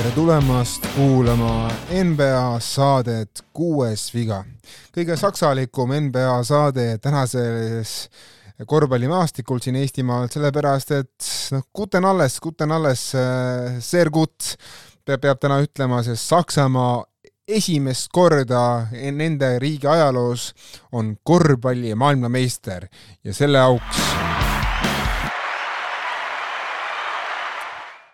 tere tulemast kuulama NBA saadet Kuues viga. kõige saksalikum NBA saade tänases korvpallimaastikul siin Eestimaal, sellepärast et noh, guten alles, guten alles, sehr gut peab, peab täna ütlema, sest Saksamaa esimest korda nende riigi ajaloos on korvpalli maailmameister ja selle auks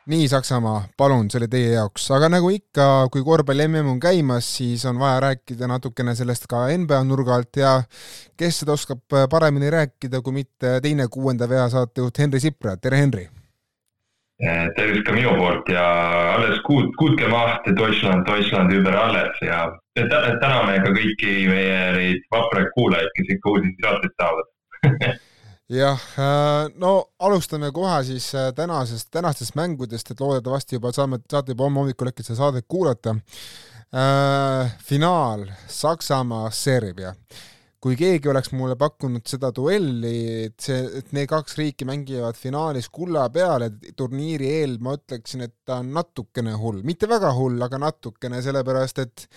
nii, Saksamaa, palun, see oli teie jaoks, aga nagu ikka, kui korvpalli mm on käimas, siis on vaja rääkida natukene sellest ka NBA nurga alt ja kes seda oskab paremini rääkida, kui mitte teine kuuenda vea saatejuht Henri Sipra, tere Henri! Eh, tervist ka minu poolt ja alles gut, gut gemacht, Deutschland, Deutschland über alles ja täname ka kõiki meie neid vapraid kuulajaid, kes ikka uusi saateid saavad jah, äh, no alustame kohe siis äh, tänasest, tänastest mängudest, et loodetavasti juba saame, saate juba homme hommikul äkki seda saadet kuulata äh,. finaal Saksamaa, Serbia. kui keegi oleks mulle pakkunud seda duelli, et see, et need kaks riiki mängivad finaalis kulla peale turniiri eel, ma ütleksin, et ta on natukene hull, mitte väga hull, aga natukene, sellepärast et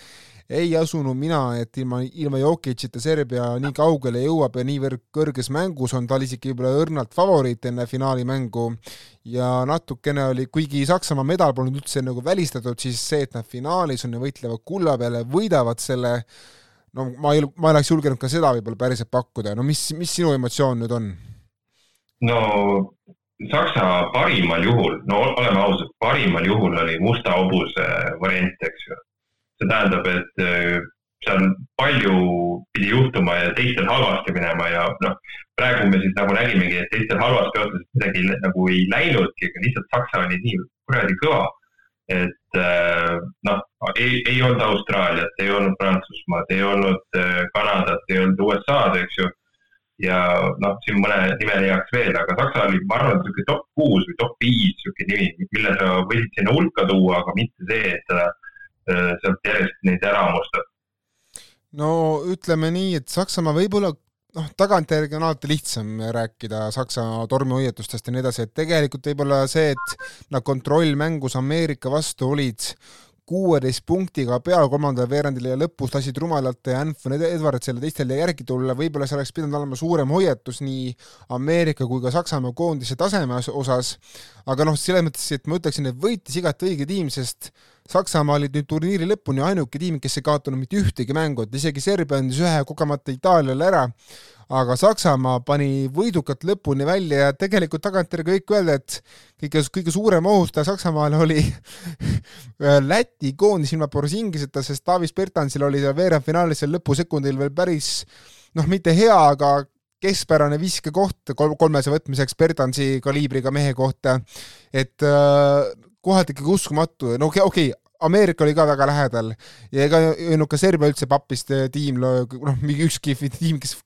ei asunud mina, et ilma, ilma Jokicita Serbia nii kaugele jõuab ja niivõrd kõrges mängus on tal isegi võib-olla õrnalt favoriit enne finaalimängu. Ja natukene oli, kuigi Saksamaa medal polnud üldse nagu välistatud, siis see, et nad finaalis on ja võitlevad kulla peale, võidavad selle, no ma ei, ma ei oleks julgenud ka seda võib-olla päriselt pakkuda, no mis, mis sinu emotsioon nüüd on? no Saksa parimal juhul, no oleme ausad, parimal juhul oli musta hobuse variant, eks ju see tähendab, et äh, seal palju pidi juhtuma ja teistel halvasti minema ja noh, praegu me siis nagu nägimegi, et teistel halvasti otseselt midagi nagu ei läinudki, aga lihtsalt Saksa oli nii kuradi kõva. et äh, noh, ei, ei olnud Austraaliat, ei olnud Prantsusmaad, ei olnud äh, Kanadat, ei olnud USA-d, eks ju. ja noh, siin mõne nime leiaks veel, aga Saksa oli, ma arvan, niisugune top kuus või top viis niisugune nimi, mille sa võisid sinna hulka tuua, aga mitte see, et ta Äh, sealt järjest neid ära hammustab. no ütleme nii, et Saksamaa võib-olla noh, tagantjärgi on alati lihtsam rääkida Saksa tormihoiatustest ja nii edasi, et tegelikult võib-olla see, et nad kontrollmängus Ameerika vastu olid kuueteist punktiga peal kolmandal veerandil ja lõpus lasid rumalalt Anthony Edwardsile teistele järgi tulla, võib-olla see oleks pidanud olema suurem hoiatus nii Ameerika kui ka Saksamaa koondise taseme osas, aga noh, selles mõttes, et ma ütleksin, et võitis igati õige tiim, sest Saksamaa oli nüüd turniiri lõpuni ainuke tiim, kes ei kaotanud mitte ühtegi mängu, et isegi Serbia andis ühe kogemata Itaaliale ära, aga Saksamaa pani võidukalt lõpuni välja ja tegelikult tagantjärgi kõik öelda, et kõige, kõige suurem ohustaja Saksamaale oli Läti koondis ilma Borzingiseta, sest Davis Bertansil oli seal veerandfinaalis seal lõpusekundil veel päris noh, mitte hea, aga keskpärane viskekoht kolm, kolmese võtmiseks Bertansi kaliibriga mehe kohta, et äh, kohati ikkagi uskumatu, no okei okay, Ameerika oli ka väga lähedal ja ega ei olnud ka Serbia üldse papist tiim, noh, mingi ükski tiim, kes,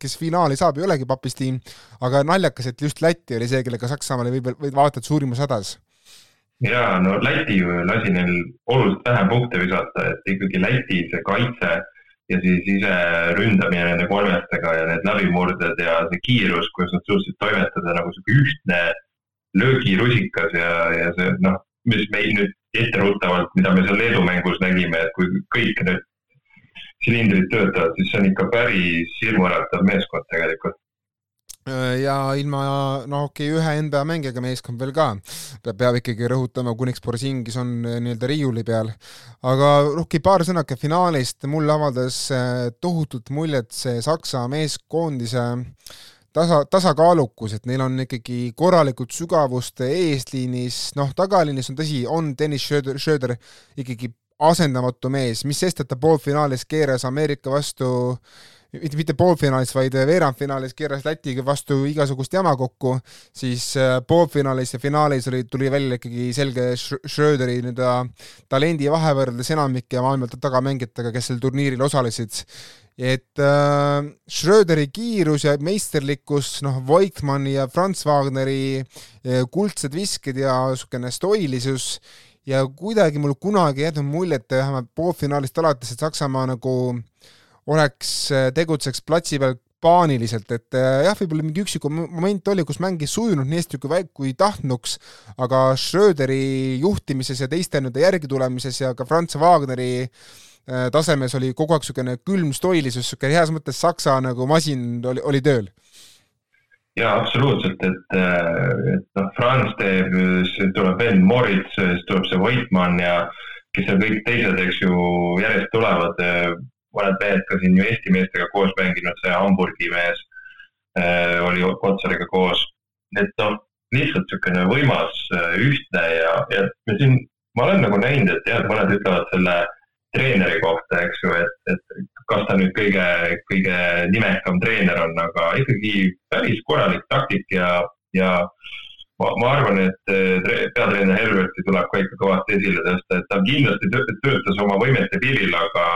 kes finaali saab, ei olegi papist tiim, aga naljakas, et just Läti oli see, kellega Saksamaal võib, võib vaata et suurimas hädas. jaa, no Läti lasi neil oluliselt vähem punkte visata, et ikkagi Läti see kaitse ja siis ise ründamine nende kolmestega ja need läbimurded ja see kiirus, kuidas nad suutsid toimetada nagu sihuke ühtne löögirusikas ja, ja see noh, mis meil nüüd etteruttavalt, mida me seal Leedu mängus nägime, et kui kõik need silindrid töötavad, siis see on ikka päris hirmuäratav meeskond tegelikult. Ja ilma, no okei okay,, ühe NBA mängijaga meeskond veel ka, peab ikkagi rõhutama, kuniks Borisingis on eh, nii-öelda riiuli peal. aga okei okay,, paar sõna ka finaalist, mulle avaldas eh, tohutut muljet see Saksa meeskoondise äh, tasa, tasakaalukus, et neil on ikkagi korralikult sügavust eesliinis, noh, tagaliinis on tõsi, on Dennis Schröder, Schröder ikkagi asendamatu mees, mis sest, et ta poolfinaalis keeras Ameerika vastu mitte, mitte poolfinaalis, vaid veerandfinaalis keeras Lätiga vastu igasugust jama kokku, siis äh, poolfinaalis ja finaalis oli, tuli välja ikkagi selge Schröderi nii-öelda talendi vahe võrreldes enamike maailma tagamängijatega, kes sel turniiril osalesid et äh, Schröderi kiirus ja meisterlikkus, noh, Voigtmanni ja Franz Wagneri äh, kuldsed visked ja niisugune stoilisus ja kuidagi mul kunagi ei jäänud muljet, vähemalt poolfinaalist alates, et Saksamaa nagu oleks, äh, tegutseks platsi peal paaniliselt, et äh, jah, võib-olla mingi üksiku moment oli, kus mäng ei sujunud nii hästi kui, kui tahtnuks, aga Schröderi juhtimises ja teiste nii-öelda järgi tulemises ja ka Franz Wagneri äh, tasemes oli kogu aeg niisugune külm stoilisus, niisugune heas mõttes saksa nagu masin oli, oli tööl jaa, absoluutselt, et, äh, et noh, Franz teeb, siis tuleb veel Moritz, siis tuleb see Voitmann ja kes seal kõik teised, eks ju, järjest tulevad mõned mehed ka siin ju Eesti meestega koos mänginud, see Hamburgi mees äh, oli Kotsariga koos. et noh, lihtsalt niisugune võimas äh, ühtne ja, ja me siin, ma olen nagu näinud, et jah, mõned ütlevad selle treeneri kohta, eks ju, et, et kas ta nüüd kõige, kõige nimekam treener on, aga ikkagi päris korralik taktik ja, ja ma, ma arvan, et peatreener Herberti tuleb ka ikka kõvasti esile tõsta, et ta kindlasti töötas oma võimete piiril, aga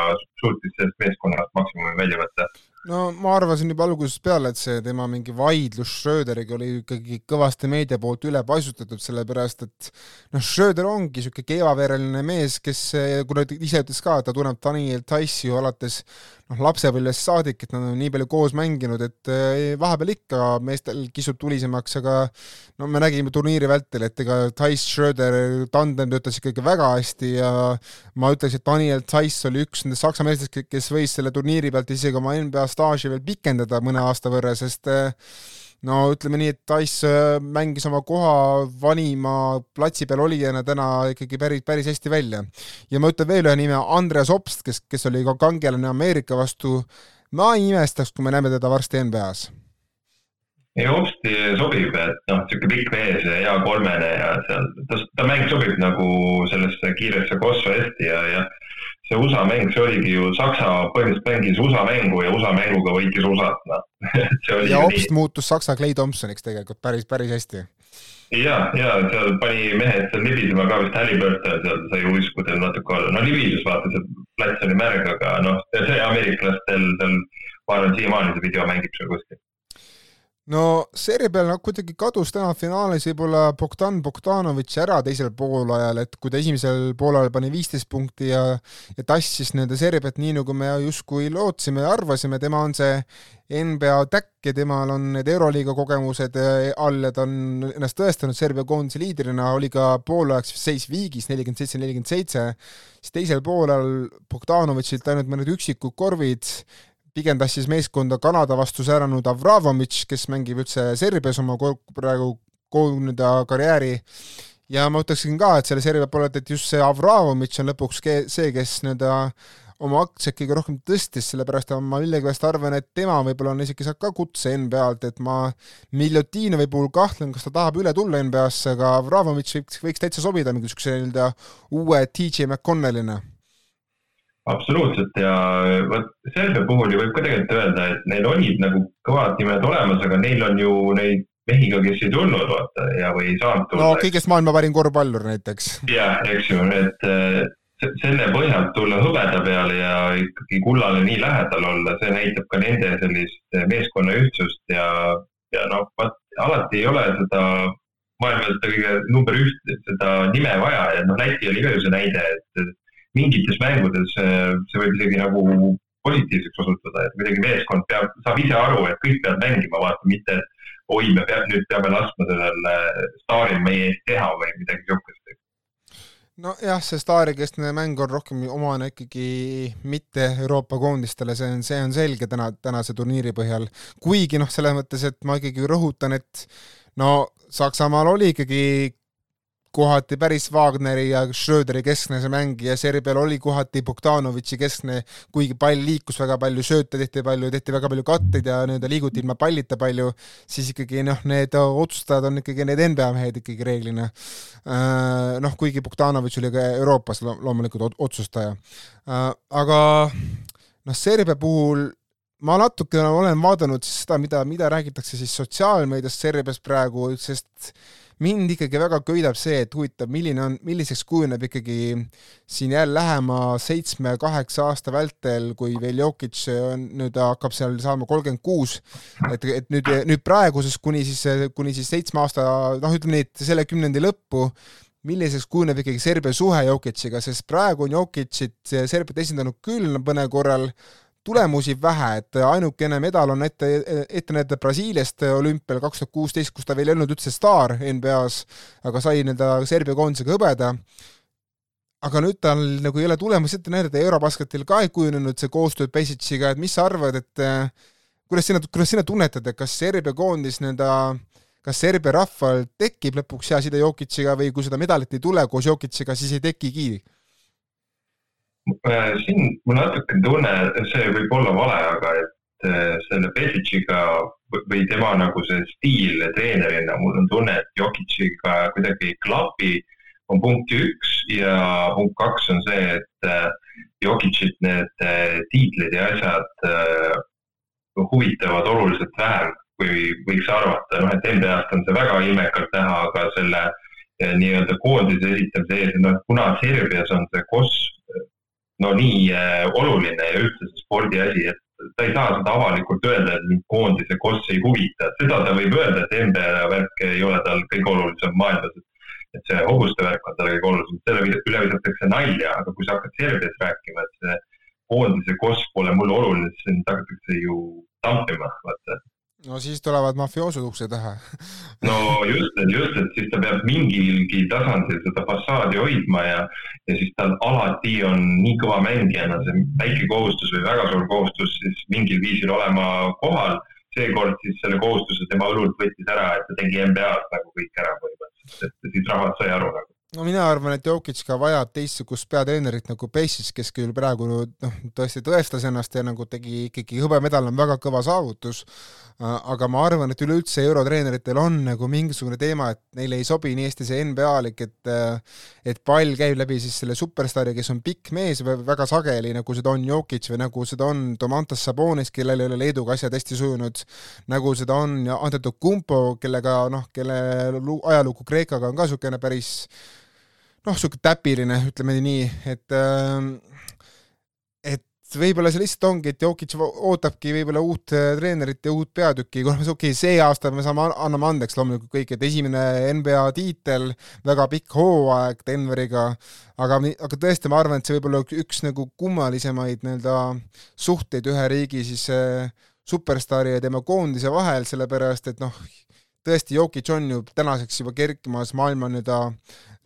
suutis sellest meeskonnast maksimumi välja võtta no ma arvasin juba algusest peale, et see tema mingi vaidlus Schröderiga oli ikkagi kõvasti meedia poolt üle paisutatud, sellepärast et noh, Schröder ongi niisugune keevavereline mees, kes, kuna ta ise ütles ka, et ta tunneb Daniel Taissi ju alates noh, lapsepõlvest saadik, et nad on nii palju koos mänginud, et eh, vahepeal ikka meestel kisub tulisemaks, aga no me nägime turniiri vältel, et ega Tais Schröder tandem töötas ikkagi väga hästi ja ma ütleks, et Daniel Tais oli üks nendest saksa meestest, kes võis selle turniiri pealt isegi oma NBA staaži veel pikendada mõne aasta võrra, sest eh, no ütleme nii, et Dice eh, mängis oma koha vanima platsi peal olijana täna ikkagi päris, päris hästi välja. ja ma ütlen veel ühe nime, Andreas Obst, kes, kes oli ka kangelane Ameerika vastu, ma ei imestaks, kui me näeme teda varsti NBA-s ei, Obsti sobib, et noh, niisugune pikk mees ja hea kolmene ja seal, ta, ta mäng sobib nagu sellesse kiiresse kossu hästi ja, ja see USA mäng, see oligi ju Saksa põhimõtteliselt mängis USA mängu ja USA mänguga võitis USA-t, noh ja nii. muutus Saksa Clay Thompsoniks tegelikult päris, päris hästi. ja, ja seal pani mehed seal libisema ka vist Halliburton seal sai uiskudel natuke olla, no libises vaata, see plats oli märg, aga noh, see ameeriklastel seal, ma arvan, siiamaani see video mängib seal kuskil no seeria peal noh, kuidagi kadus täna finaalis võib-olla Bogdan Bogdanovitš ära teisel poolajal, et kui ta esimesel poolajal pani viisteist punkti ja ja tassis seeria pealt nii, nagu me justkui lootsime ja arvasime, tema on see NBA täkk ja temal on need Euroliiga kogemused äh, all ja ta on ennast tõestanud Serbia koondise liidrina, oli ka poolajaks seis viigis nelikümmend seitse, nelikümmend seitse, siis teisel poolel Bogdanovitšilt ainult mõned üksikud korvid, pigem tassis meeskonda Kanada vastu sääranud Avramovitš, kes mängib üldse Serbias oma praegu nii-öelda karjääri. Ja ma ütleksin ka, et selle Serbia poolelt, et just see Avramovitš on lõpuks see, kes nii-öelda oma aktsiaid kõige rohkem tõstis, sellepärast ma millegipärast arvan, et tema võib-olla on isegi saab ka kutse NBA-lt, et ma Miljotinovi puhul kahtlen, kas ta tahab üle tulla NBA-sse, aga Avramovitš võiks, võiks täitsa sobida mingi niisuguse nii-öelda uue DJ McConnellina absoluutselt ja vot Serbia puhul ju võib ka tegelikult öelda, et neil olid nagu kõvad nimed olemas, aga neil on ju neid mehi ka, kes ei tulnud, vaata, ja, või ei saanud tulla. no kõigest maailma parim korvpallur näiteks. jah, eks ju, et äh, selle põhjalt tulla hõbeda peale ja ikkagi kullale nii lähedal olla, see näitab ka nende sellist meeskonna ühtsust ja, ja noh, vot alati ei ole seda maailma seda kõige number üht, seda nime vaja ja noh, Läti oli ka ju see näide, et mingites mängudes äh, see võib isegi nagu positiivseks osutuda, et kuidagi meeskond peab, saab ise aru, et kõik peavad mängima, vaata, mitte et oi, me peame, nüüd peame laskma sellel äh, staaril meie eest teha või midagi niisugust nojah, see staarikeskne mäng on rohkem omane ikkagi mitte Euroopa koondistele, see on, see on selge täna, tänase turniiri põhjal. kuigi noh, selles mõttes, et ma ikkagi rõhutan, et no Saksamaal oli ikkagi kohati päris Wagneri ja Schröderi keskne see mäng ja Serbial oli kohati Bogdanovitši keskne, kuigi pall liikus väga palju, sööte tehti palju, tehti väga palju katteid ja nii-öelda liiguti ilma pallita palju, siis ikkagi noh, need otsustajad on ikkagi need NBA mehed ikkagi reeglina. Äh, noh, kuigi Bogdanovitš oli ka Euroopas loomulikult otsustaja. Äh, aga noh, Serbia puhul ma natuke olen vaadanud siis seda, mida, mida räägitakse siis sotsiaalmeedias Serbias praegu, sest mind ikkagi väga köidab see, et huvitav, milline on, milliseks kujuneb ikkagi siin jälle lähema seitsme-kaheksa aasta vältel, kui veel Jokic on, nüüd hakkab seal saama kolmkümmend kuus, et, et nüüd, nüüd praeguses kuni siis, kuni siis seitsme aasta, noh, ütleme nii, et selle kümnendi lõppu, milliseks kujuneb ikkagi Serbia suhe Jokic'iga, sest praegu on Jokicit Serbiat esindanud küll mõne korral, tulemusi vähe, et ainukene medal on ette, ette näidata Brasiiliast olümpial kaks tuhat kuusteist, kus ta veel ei olnud üldse staar NBA-s, aga sai nii-öelda Serbia koondisega hõbeda aga nüüd tal nagu ei ole tulemusi ette näidata, Eurobasketil ka ei kujunenud see koostöö Pesic'iga, et mis sa arvad, et kuidas sina, kuidas sina tunnetad, et kas Serbia koondis nii-öelda kas Serbia rahval tekib lõpuks hea side Jokic'iga või kui seda medalit ei tule koos Jokic'iga, siis ei tekigi? Äh, siin mul natuke tunne, see võib olla vale, aga et äh, selle Pesic'iga või tema nagu see stiil treenerina, mul on tunne, et Jokic'iga kuidagi ei klapi, on punkt üks ja punkt kaks on see, et äh, Jokic'it need tiitlid ja asjad huvitavad oluliselt vähem kui võiks arvata, noh, et NBA-st on see väga ilmekalt näha, aga selle nii-öelda koondise esitamise ees, noh, kuna Serbias on see KOS no nii äh, oluline ja üldse see spordi asi, et ta ei saa seda avalikult öelda, et mind koondise KOS ei huvita, seda ta võib öelda, et NBA värk ei ole tal kõige olulisem maailmas, et see hobuste värk on tal kõige olulisem, selle üle visatakse nalja, aga kui sa hakkad Serbias rääkima, et see koondise KOS pole mulle oluline, siis sind hakatakse ju tampima, vaata no siis tulevad mafioosud ukse taha no just, et just, et siis ta peab mingilgi tasandil seda fassaadi hoidma ja, ja siis tal alati on nii kõva mängijana see väike kohustus või väga suur kohustus siis mingil viisil olema kohal. seekord siis selle kohustuse tema õlult võttis ära, et ta tegi NBA-s nagu kõik ära põhimõtteliselt, et siis rahvas sai aru nagu no mina arvan, et Jokic ka vajab teistsugust peatreenerit nagu Pesic, kes küll praegu noh, tõesti tõestas ennast ja nagu tegi ikkagi hõbemedal on väga kõva saavutus, aga ma arvan, et üleüldse eurotreeneritel on nagu mingisugune teema, et neile ei sobi nii hästi see NBA-lik, et et pall käib läbi siis selle superstaari, kes on pikk mees väga sageli, nagu seda on Jokic või nagu seda on Domantas Sabonis, kellel ei ole Leeduga asjad hästi sujunud, nagu seda on Antetokounmpo, kellega noh, kelle ajalugu Kreekaga on ka niisugune päris noh, niisugune täpiline, ütleme nii, et ähm, et võib-olla see lihtsalt ongi, et Jokic ootabki võib-olla uut äh, treenerit ja uut peatükki, okei okay,, see aasta me saame, anname andeks loomulikult kõik, et esimene NBA tiitel, väga pikk hooaeg Denveriga, aga, aga tõesti, ma arvan, et see võib olla üks nagu kummalisemaid nii-öelda suhteid ühe riigi siis äh, superstaari ja tema koondise vahel, sellepärast et noh, tõesti, Jokic on ju tänaseks juba kerkimas maailma nii-öelda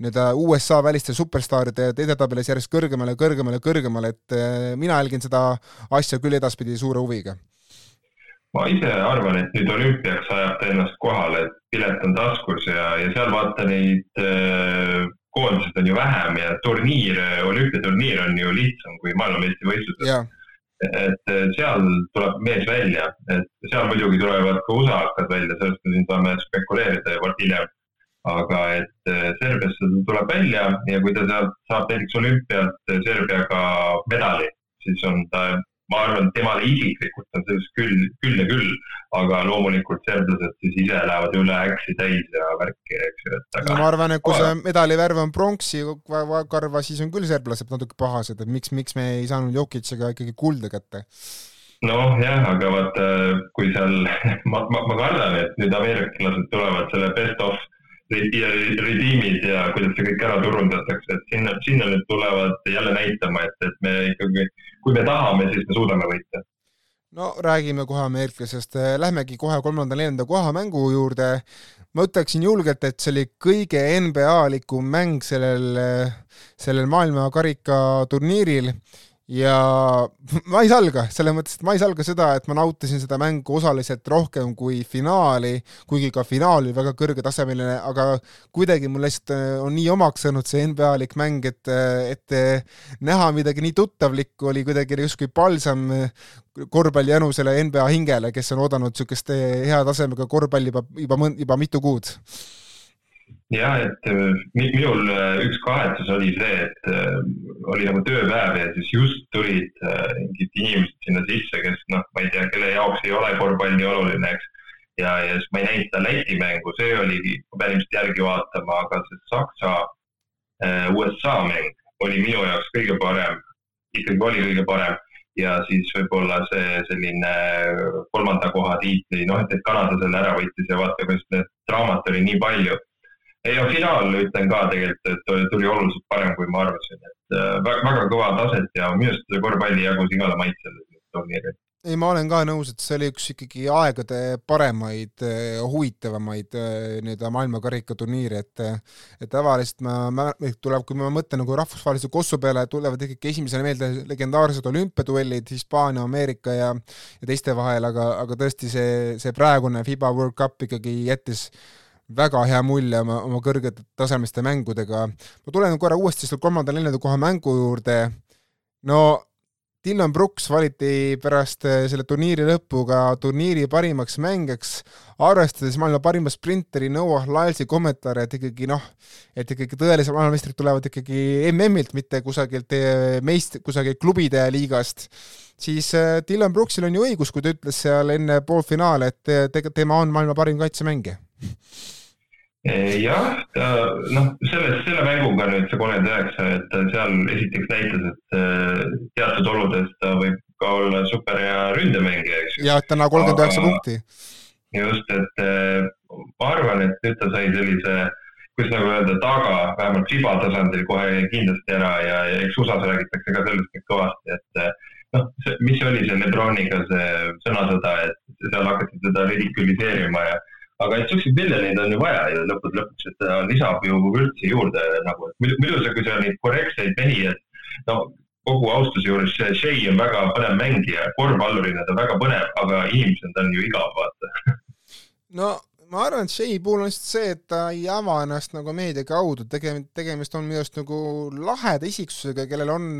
nii-öelda USA väliste superstaaride edetabelis järjest kõrgemale, kõrgemale, kõrgemale, et eh, mina jälgin seda asja küll edaspidi suure huviga. ma ise arvan, et nüüd olümpiaks ajab ta ennast kohale, et pilet on taskus ja, ja seal vaata neid äh, koondised on ju vähem ja turniir, olümpiaturniir on ju lihtsam kui maailmameistrivõistlused et seal tuleb mees välja, et seal muidugi tulevad ka USA-kad välja, sellest me siin saame spekuleerida juba hiljem. aga et eh, Serbiasse ta tuleb välja ja kui ta sealt saab näiteks olümpialt Serbiaga medali, siis on ta ma arvan, temale isiklikult on sellest küll, küll ja küll, aga loomulikult serblased siis ise lähevad üle äksi täis ja värki, eks ju, et aga no ma arvan, et kui see medalivärv on pronksi karva, siis on küll serblased natuke pahased, et miks, miks me ei saanud Jokitšiga ikkagi kulda kätte. Noh, jah, aga vaata, kui seal ma, ma, ma kardan, et nüüd ameeriklased tulevad selle best of redeem'id ja kuidas see kõik ära turundatakse, et sinna, sinna nüüd tulevad jälle näitama, et, et me ikkagi, kui me tahame, siis me suudame võita. no räägime kohe ameeriklasest, lähmegi kohe kolmanda-neljanda koha mängu juurde. ma ütleksin julgelt, et see oli kõige NBA-likum mäng sellel, sellel maailmakarika turniiril ja ma ei salga, selles mõttes, et ma ei salga seda, et ma nautisin seda mängu osaliselt rohkem kui finaali, kuigi ka finaal oli väga kõrgetasemeline, aga kuidagi mul lihtsalt äh, on nii omaks saanud see NBA-lik mäng, et, äh, et äh, näha midagi nii tuttavlikku oli kuidagi justkui palsam korvpalli janu selle NBA hingele, kes on oodanud niisugust hea tasemega korvpalli juba, juba, juba mitu kuud jah, et äh, minul äh, üks kahetsus oli see, et äh, oli nagu tööpäev ja siis just tulid mingid inimesed sinna sisse, kes noh, ma ei tea, kelle jaoks ei ole korvpall nii oluline, eks. ja, ja siis ma ei näinud seda Läti mängu, see oligi, ma pean ilmselt järgi vaatama, aga see Saksa USA mäng oli minu jaoks kõige parem, ikkagi oli kõige parem ja siis võib-olla see selline kolmanda koha tiitli, noh, et, et Kanada selle ära võttis ja vaata, kuidas need draamat oli nii palju ei no finaal ütlen ka tegelikult, et tuli oluliselt parem, kui ma arvasin, et äh, väga, väga kõva taset ja minu arust korvpalli jagus igale maitsele. turniiril ei, ma olen ka nõus, et see oli üks ikkagi aegade paremaid, eh, huvitavamaid nii-öelda maailmakarikaturniire, et et tavaliselt ma, ma, tuleb, kui ma mõtlen nagu rahvusvahelise kossu peale, tulevad ikkagi esimesena meelde legendaarsed olümpiaduellid Hispaania, Ameerika ja ja teiste vahel, aga, aga tõesti see, see praegune FIBA World Cup ikkagi jättis väga hea mulje oma, oma kõrgetasemeliste mängudega. ma tulen korra uuesti selle kolmanda-neljanda koha mängu juurde, no Dylan Brooks valiti pärast eh, selle turniiri lõppu ka turniiri parimaks mängijaks, arvestades maailma parima sprinteri Noah Lylesi kommentaare, et ikkagi noh, et ikkagi tõelised maailmameistrid tulevad ikkagi MM-ilt, mitte kusagilt eh, meist, kusagilt klubide liigast, siis eh, Dylan Brooksil on ju õigus, kui ta ütles seal enne poolfinaale, et te, tema on maailma parim kaitsemängija jah, ta noh, selles, selle mänguga nüüd see kolmkümmend üheksa, et seal esiteks näitas, et äh, teatud oludes ta võib ka olla super hea ründemängija, eks ju. ja täna kolmkümmend üheksa punkti. just, et äh, ma arvan, et nüüd ta sai sellise, kuidas nagu öelda, taga, vähemalt FIBA tasandil kohe kindlasti ära ja, ja eks USA-s räägitakse ka sellest nüüd kõvasti, et äh, noh, mis oli see Lebroniga see sõnasõda, et seal hakati teda ridikuliseerima ja aga et siukseid miljoneid on ju vaja ju lõppude lõpuks, et ta lisab ju vürtsi juurde nagu, et muidu, muidu sa, kui sa neid korrektseid mehi, et no kogu austuse juures, Shea on väga põnev mängija, korvpallurina ta väga põnev, aga inimesena ta on ju igav, vaata. no ma arvan, et Shea puhul on lihtsalt see, et ta ei ava ennast nagu meedia kaudu, tegemist, tegemist on minu arust nagu laheda isiksusega, kellel on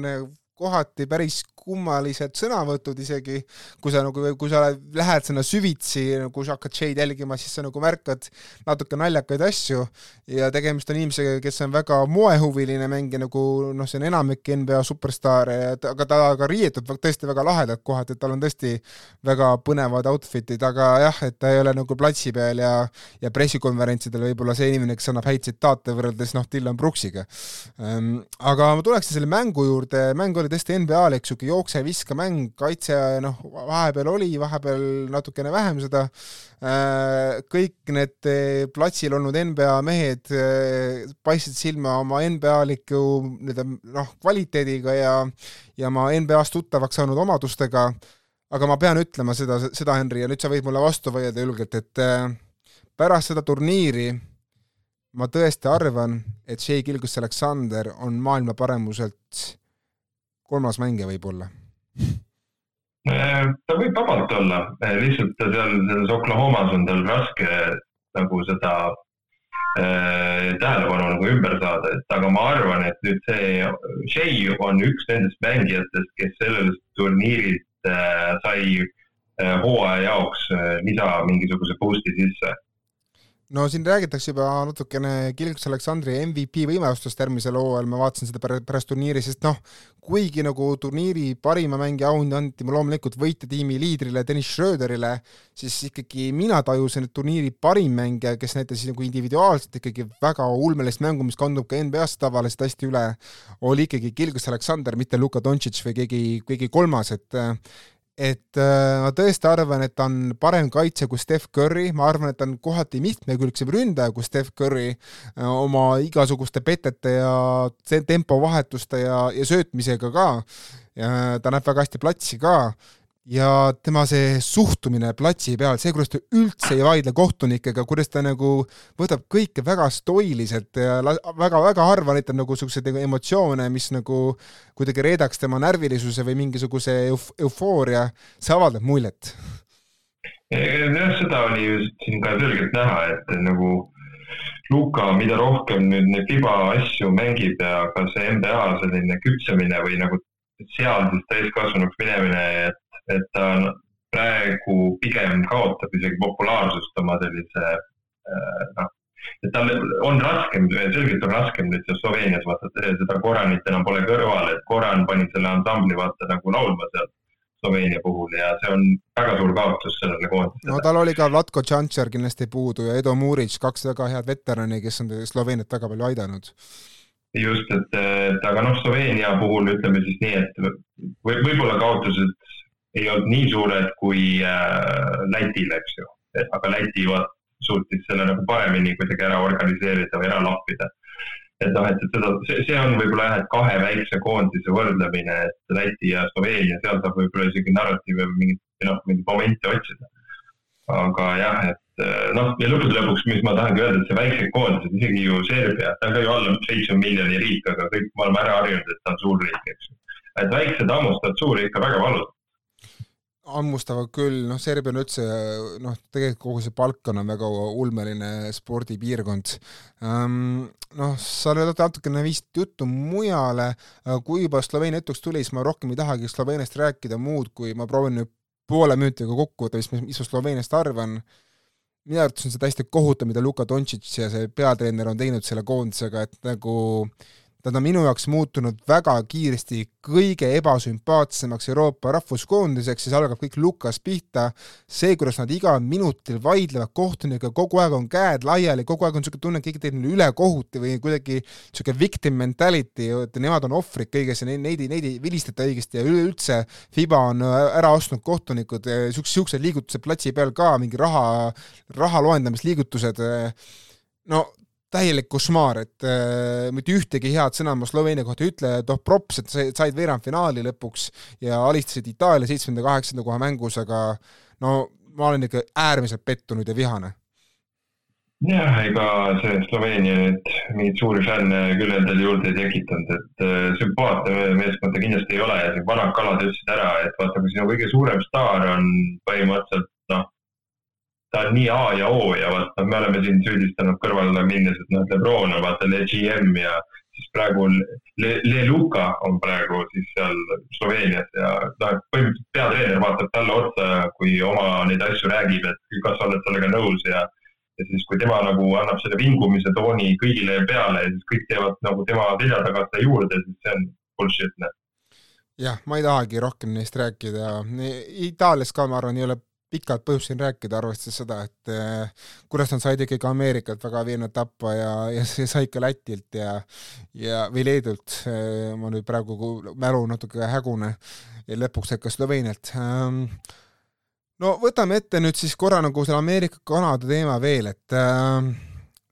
kohati päris kummalised sõnavõtud isegi, kui sa nagu, kui sa lähed sinna süvitsi, kui sa hakkad Shade'i jälgima, siis sa nagu märkad natuke naljakaid asju ja tegemist on inimesega, kes on väga moehuviline mängija, nagu noh, see on enamik NBA superstaare, aga ta ka riietub tõesti väga lahedalt kohati, et tal on tõesti väga põnevad outfit'id, aga jah, et ta ei ole nagu platsi peal ja ja pressikonverentsidel võib-olla see inimene, kes annab häid tsitaate võrreldes noh, Dylan Brooksiga. Ehm, aga ma tuleksin selle mängu juurde, mäng oli tõesti NBA-l, eks ju, jookse-viska mäng, kaitse noh, vahepeal oli, vahepeal natukene vähem seda, äh, kõik need äh, platsil olnud NBA mehed äh, paistsid silma oma NBA-liku nii-öelda noh, kvaliteediga ja ja oma NBA-st tuttavaks saanud omadustega, aga ma pean ütlema seda, seda, Henri, ja nüüd sa võid mulle vastu vaielda julgelt, et pärast seda turniiri ma tõesti arvan, et Shea Gilgus Alexander on maailma paremuselt kolmas mängija võib-olla? Äh, ta võib vabalt olla, äh, lihtsalt seal selles Oklahomas on tal raske nagu seda äh, tähelepanu nagu ümber saada, et aga ma arvan, et nüüd see Shea on üks nendest mängijatest, kes sellest turniirilt äh, sai äh, hooaja jaoks lisa mingisuguse boost'i sisse no siin räägitakse juba natukene Kilgus Aleksandri MVP võimalustest järgmisel hooajal, ma vaatasin seda pärast turniiri, sest noh, kuigi nagu turniiri parima mängija auhind anti loomulikult võitjatiimi liidrile Dennis Schröderile, siis ikkagi mina tajusin, et turniiri parim mängija, kes näitas nagu individuaalselt ikkagi väga ulmelist mängu, mis kandub ka NBA-sse tavaliselt hästi üle, oli ikkagi Kilgus Aleksander, mitte Luka Doncic või keegi, keegi kolmas, et et äh, ma tõesti arvan, et ta on parem kaitse kui Steph Curry, ma arvan, et ta on kohati mitmekülgsem ründaja kui Steph Curry äh, oma igasuguste petete ja tempovahetuste ja, ja söötmisega ka. ta näeb väga hästi platsi ka ja tema see suhtumine platsi peal, see, kuidas ta üldse ei vaidle kohtunikega, kuidas ta nagu võtab kõike väga stoiliselt ja väga-väga harva näitab nagu niisuguseid nagu emotsioone, mis nagu kuidagi reedaks tema närvilisuse või mingisuguse euf-, eufooria, see avaldab muljet. jah, seda oli ju siin ka selgelt näha, et nagu Luka, mida rohkem nüüd neid FIBA asju mängib ja ka see NBA selline küpsemine või nagu seal siis täiskasvanuks minemine, et et ta praegu pigem kaotab isegi populaarsust oma sellise äh, noh, et tal on raskem, selgelt on raskem nüüd seal Sloveenias vaata, seda Koranit enam pole kõrval, et Koran pani selle ansambli vaata nagu laulma seal Sloveenia puhul ja see on väga suur kaotus sellele koondisele. no tal oli ka Vlatko Tšantšer kindlasti puudu ja Edo Muric, kaks väga head veterani, kes on Sloveeniat väga palju aidanud just, et, et aga noh, Sloveenia puhul ütleme siis nii, et võib, võib-olla kaotused ei olnud nii suured kui äh, Lätil, eks ju. aga Läti vaat suutis selle nagu paremini kuidagi ära organiseerida või ära lappida. et noh, et, et seda, see, on võib-olla jah, et kahe väikse koondise võrdlemine, et Läti ja Sloveenia, seal saab võib-olla isegi narratiivi või mingit, noh, mingeid momente otsida. aga jah, et eh, noh, ja lõppude lõpuks, mis ma tahangi öelda, et see väiksed koondised, isegi ju Serbia, ta on ka ju alla seitsme miljoni riik, aga kõik me oleme ära harjunud, et ta on suur riik, eks ju. et väiksed hammustavad suuri ikka väga valusalt hammustavad küll, noh, Serbia on üldse noh, tegelikult kogu see Balkan on väga ulmeline spordipiirkond um,. noh, sa oled natukene vist juttu mujale, kui juba Sloveenia jutuks tuli, siis ma rohkem ei tahagi Sloveeniast rääkida muud, kui ma proovin nüüd poole minutiga kokku võtta, mis, mis ma Sloveeniast arvan minu arvates on see täiesti kohutav, mida Luka Dontšitš ja see peatreener on teinud selle koondisega, et nagu ta on minu jaoks muutunud väga kiiresti kõige ebasümpaatsemaks Euroopa rahvuskoondiseks see algab kõik Lukas pihta, see, kuidas nad igal minutil vaidlevad kohtunikega, kogu aeg on käed laiali, kogu aeg on niisugune tunne, et keegi teeb neile ülekohut või kuidagi niisugune victim mentality, et nemad on ohvrid kõiges ja neid, neid, neid ei vilistata õigesti ja üleüldse FIBA on ära ostnud kohtunikud, niisugused liigutused platsi peal ka, mingi raha, raha loendamisliigutused, no täielik košmaar, et äh, mitte ühtegi head sõna ma Sloveenia kohta ei ütle, et oh props, et sa said veerandfinaali lõpuks ja alistasid Itaalia seitsmenda-kaheksanda koha mängus, aga no ma olen ikka äärmiselt pettunud ja vihane. jah, ega see Sloveenia nüüd mingeid suuri fänne küll endale juurde ei tekitanud, et äh, sümpaatne meeskond ta kindlasti ei ole ja siin vanad kalad ütlesid ära, et vaata, kui sinu kõige suurem staar on põhimõtteliselt ta on nii A ja O ja vaata, me oleme siin süüdistanud kõrvale minnes, et noh, Lebron on vaata Le GM ja siis praegu Le, Le Luka on praegu siis seal Sloveenias ja noh, põhimõtteliselt peatreener vaatab talle otsa, kui oma neid asju räägib, et kas sa oled sellega nõus ja ja siis, kui tema nagu annab selle vingumise tooni kõigile peale ja siis kõik teevad nagu tema selja taga seda juurde, siis see on bullshit, noh jah, ma ei tahagi rohkem neist rääkida. Itaalias ka, ma arvan, ei ole pikalt põhjust siin rääkida, arvestades seda, et eh, kuidas nad said ikkagi Ameerikat väga veenvalt tappa ja, ja see sai ka Lätilt ja ja, või Leedult, eh, ma nüüd praegu mälu natuke hägune, ja lõpuks said ka Sloveenialt ähm,. no võtame ette nüüd siis korra nagu selle Ameerika-Kanada teema veel, et äh,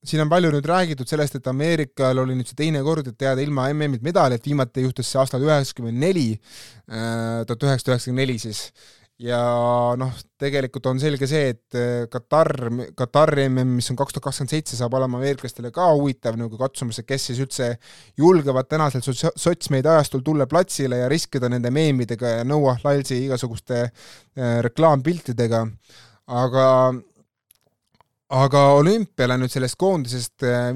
siin on palju nüüd räägitud sellest, et Ameerikal oli nüüd see teine kord, et jääda ilma MM-ilt medalit, viimati juhtus see aastal üheksakümmend neli, äh, tuhat üheksasada üheksakümmend neli siis, ja noh, tegelikult on selge see, et äh, Katar, Katari MM, mis on kaks tuhat kakskümmend seitse, saab olema ameeriklastele ka huvitav nagu katsumus, et kes siis üldse julgevad tänasel sots-, sotsmeid ajastul tulla platsile ja riskida nende meemidega ja Noah Lalsi igasuguste äh, reklaampiltidega, aga aga olümpiale nüüd sellest koondisest, äh,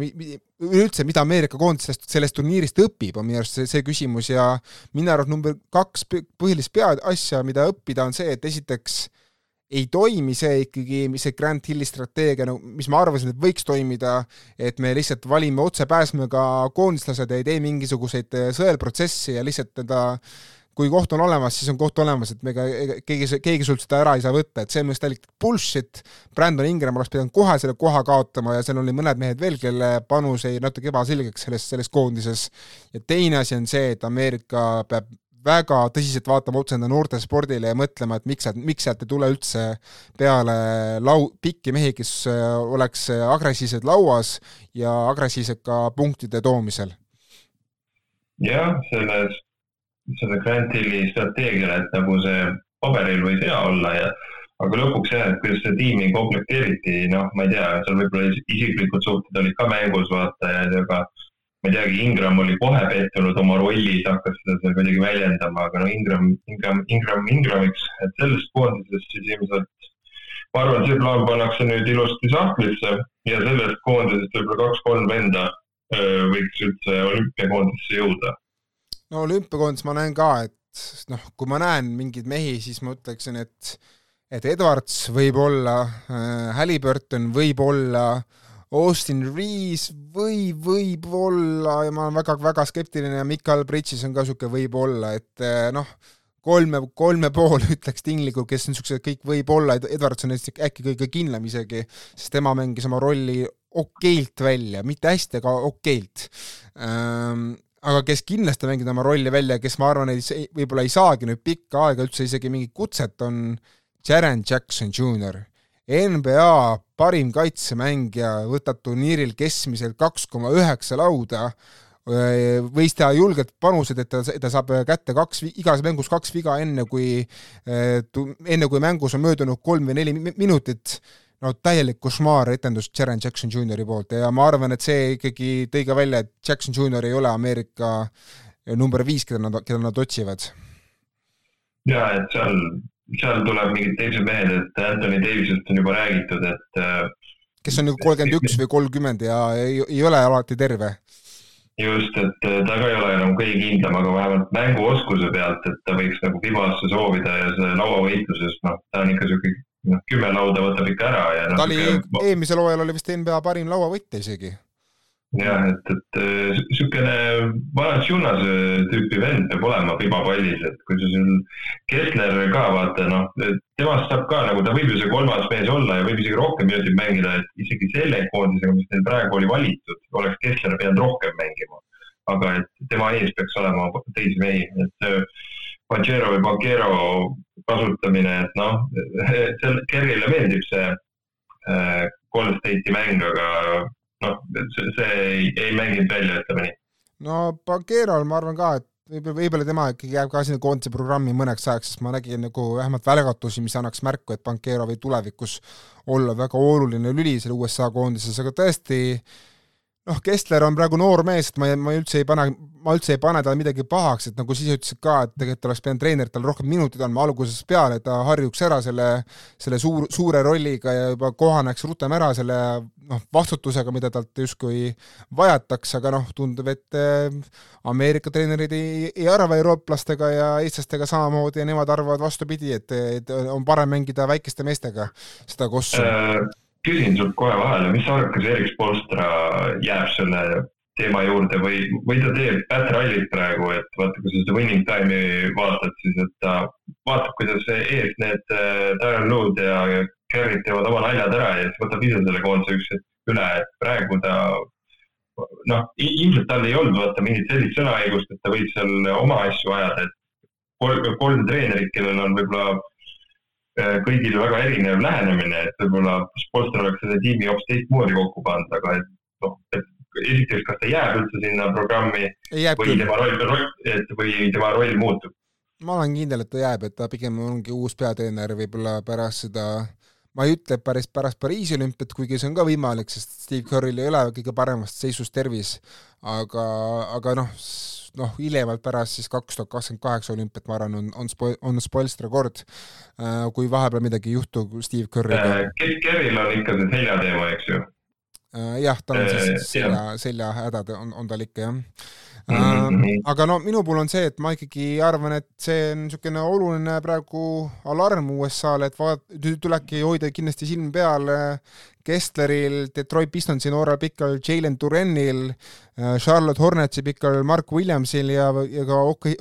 üleüldse, mida Ameerika koondis sellest, turniirist õpib, on minu arust see, see küsimus ja minu arust number kaks põhilist peaasja, mida õppida, on see, et esiteks ei toimi see ikkagi, see Grand Hilli strateegia, no mis ma arvasin, et võiks toimida, et me lihtsalt valime otsepääsmega koondislased ja ei tee mingisuguseid sõelprotsessi ja lihtsalt teda kui koht on olemas, siis on koht olemas, et me ega, keegi, keegi sult seda ära ei saa võtta, et see on minu arust täielik bullshit. Brandon Ingram oleks pidanud kohe selle koha kaotama ja seal oli mõned mehed veel, kelle panus jäi natuke ebaselgeks selles, selles koondises. ja teine asi on see, et Ameerika peab väga tõsiselt vaatama otsa enda noortespordile ja mõtlema, et miks sealt, miks sealt ei tule üldse peale lau-, pikki mehi, kes äh, oleks agressiivsed lauas ja agressiivsed ka punktide toomisel. jah, selles selle Grand Hilli strateegiale, et nagu see paberil võis hea olla ja aga lõpuks jah, et kuidas seda tiimi komplekteeriti, noh, ma ei tea, seal võib-olla isiklikud suhted olid ka mängus, vaata, ja aga ma ei teagi, Ingram oli kohe pettunud oma rollis, hakkas seda seal kuidagi väljendama, aga no Ingram, Ingram, Ingram Ingramiks, et sellest koondisest siis ilmselt ma arvan, see plaan pannakse nüüd ilusti sahtlisse ja sellest koondisest võib-olla kaks-kolm venda võiks üldse olümpiakoondisse jõuda no olümpiakoondis ma näen ka, et noh, kui ma näen mingeid mehi, siis ma ütleksin, et et Edwards võib olla äh,, Halliburton võib olla, Austin Rees või võib olla ja ma olen väga-väga skeptiline ja Mikal Bridges on ka niisugune võib-olla, et äh, noh, kolme, kolme pool ütleks tinglikult, kes niisugused kõik võib-olla, Edwards on äkki kõige kindlam isegi, sest tema mängis oma rolli okeilt välja, mitte hästi, aga okeilt. Ähm, aga kes kindlasti mängib oma rolli välja, kes ma arvan, ei, võib-olla ei saagi nüüd pikka aega üldse isegi mingit kutset, on Jaren Jackson Jr. NBA parim kaitsemängija võtab turniiril keskmiselt kaks koma üheksa lauda, võis teha julgelt panused, et ta, ta saab kätte kaks, igas mängus kaks viga, enne kui, enne kui mängus on möödunud kolm või neli minutit, no täielik košmaar-etendus Jaren Jackson Jr poolt ja ma arvan, et see ikkagi tõi ka välja, et Jackson Jr ei ole Ameerika number viis, keda nad, keda nad otsivad. ja et seal seal tuleb mingid teised mehed, et Anthony Davisest on juba räägitud, et äh, kes on nagu kolmkümmend üks või kolmkümmend ja ei, ei ole alati terve. just, et äh, ta ka ei ole enam kõige kindlam, aga vähemalt mänguoskuse pealt, et ta võiks nagu Fibasse soovida ja see lauavõitluses, noh, ta on ikka sihuke, noh, kümme lauda võtab ikka ära ja no, ta oli, eelmisel hooajal oli vist NBA parim lauavõtja isegi jah, et, et niisugune Valanciunase tüüpi vend peab olema pibapallis, et kui sa siin Kessler ka vaata, noh, temast saab ka nagu, ta võib ju see kolmas mees olla ja võib isegi rohkem minutit mängida, et isegi selle koondisega, mis neil praegu oli valitud, oleks Kessler pidanud rohkem mängima. aga et tema ees peaks olema teisi mehi, et Pajero või Banquero kasutamine, et noh, Kerrile meeldib see äh, Golden State'i mäng, aga noh, see, see ei, ei mänginud välja, ütleme nii. no Banquerol ma arvan ka, et võib-olla, võib-olla tema ikkagi jääb ka sinna koondise programmi mõneks ajaks, sest ma nägin nagu vähemalt välgatusi, mis annaks märku, et Banquero võib tulevikus olla väga oluline lüli seal USA koondises, aga tõesti noh, Kessler on praegu noor mees, et ma, ma üldse ei pane, ma üldse ei pane talle midagi pahaks, et nagu siis ütlesid ka, et tegelikult oleks pidanud treener talle rohkem minuteid andma. Algusest peale, et ta harjuks ära selle, selle suur, suure rolliga ja juba kohaneks rutem ära selle noh, vastutusega, mida talt justkui vajatakse, aga noh, tundub, et äh, Ameerika treenerid ei, ei arva eurooplastega ja eestlastega samamoodi ja nemad arvavad vastupidi, et, et on parem mängida väikeste meestega. Seda kossu äh küsin sult kohe vahele, mis sa arvad, kas Erik Spolstra jääb selle teema juurde või, või ta teeb Pat Rallit praegu, et vaata, kui sa seda winning time'i vaatad, siis et ta vaatab, kuidas ees need äh, Darren Lood ja Garrett teevad oma naljad ära ja siis võtab ise selle koondise üks hetk üle, et praegu ta noh, ilmselt tal ei olnud vaata mingit sellist sõnaõigust, et ta võiks seal oma asju ajada, et kolm, kolm treenerit, kellel on võib-olla äh, kõigil väga erinev lähenemine, et võib-olla Spolster oleks selle tiimi hoopis teistmoodi kokku pannud, aga et noh, et esiteks, kas ta jääb üldse sinna programmi jääb või küll. tema roll, et või tema roll muutub? ma olen kindel, et ta jääb, et ta pigem ongi uus peatreener võib-olla pärast seda ma ei ütle päris pärast Pariisi olümpiat, kuigi see on ka võimalik, sest Steve Curry'l ei ole kõige paremas seisus tervis, aga, aga noh, noh, hiljemalt pärast siis kaks tuhat kakskümmend kaheksa olümpiat, ma arvan, on, on spo-, on Spoilstra kord, äh, kui vahepeal midagi ei juhtu Steve Curry'ga. Äh,. Kerril on ikka see seljateema, eks ju? Äh, jah, tal on siis äh, selja, seljahädad on, on tal ikka jah Mm -hmm. aga no minu puhul on see, et ma ikkagi arvan, et see on niisugune oluline praegu alarm USA-le, et vaat-, tulebki hoida kindlasti silm peal Kessleril, Detroit Pistonsi noorel pikal Jalen Durenil, äh, Charlotte Hornetsi pikal Mark Williamsil ja, ja ka